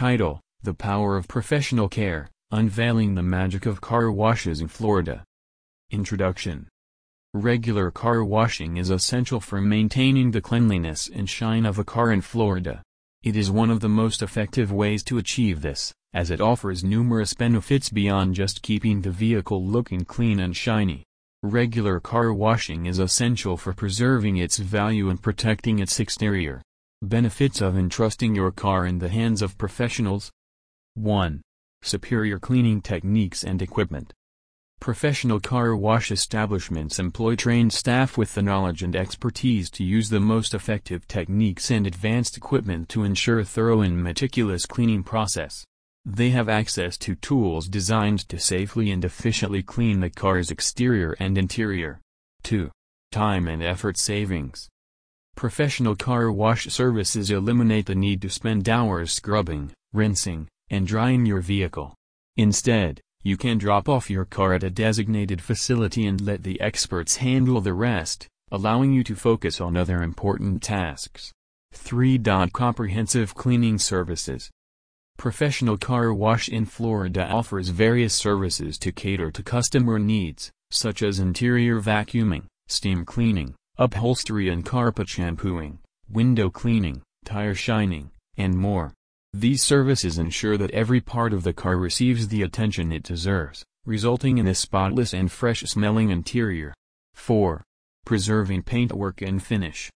Title, The Power of Professional Care, Unveiling the Magic of Car Washes in Florida. Introduction Regular car washing is essential for maintaining the cleanliness and shine of a car in Florida. It is one of the most effective ways to achieve this, as it offers numerous benefits beyond just keeping the vehicle looking clean and shiny. Regular car washing is essential for preserving its value and protecting its exterior. Benefits of entrusting your car in the hands of professionals 1. Superior cleaning techniques and equipment. Professional car wash establishments employ trained staff with the knowledge and expertise to use the most effective techniques and advanced equipment to ensure a thorough and meticulous cleaning process. They have access to tools designed to safely and efficiently clean the car's exterior and interior. 2. Time and effort savings. Professional car wash services eliminate the need to spend hours scrubbing, rinsing, and drying your vehicle. Instead, you can drop off your car at a designated facility and let the experts handle the rest, allowing you to focus on other important tasks. 3. Comprehensive cleaning services. Professional Car Wash in Florida offers various services to cater to customer needs, such as interior vacuuming, steam cleaning, upholstery and carpet shampooing, window cleaning, tire shining, and more. These services ensure that every part of the car receives the attention it deserves, resulting in a spotless and fresh-smelling interior. 4. Preserving paintwork and finish.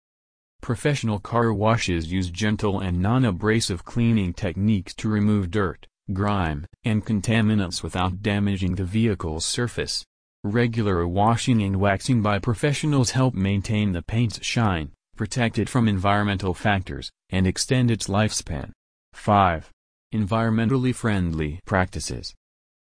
Professional car washes use gentle and non-abrasive cleaning techniques to remove dirt, grime, and contaminants without damaging the vehicle's surface. Regular washing and waxing by professionals help maintain the paint's shine, protect it from environmental factors, and extend its lifespan. 5. Environmentally friendly practices.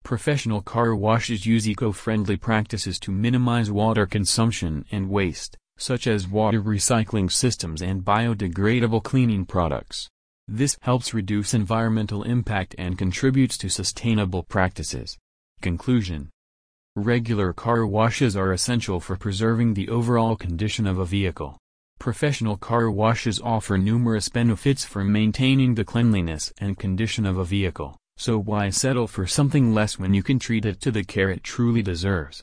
Professional car washes use eco-friendly practices to minimize water consumption and waste, such as water recycling systems and biodegradable cleaning products. This helps reduce environmental impact and contributes to sustainable practices. Conclusion Regular car washes are essential for preserving the overall condition of a vehicle. Professional car washes offer numerous benefits for maintaining the cleanliness and condition of a vehicle, so why settle for something less when you can treat it to the care it truly deserves?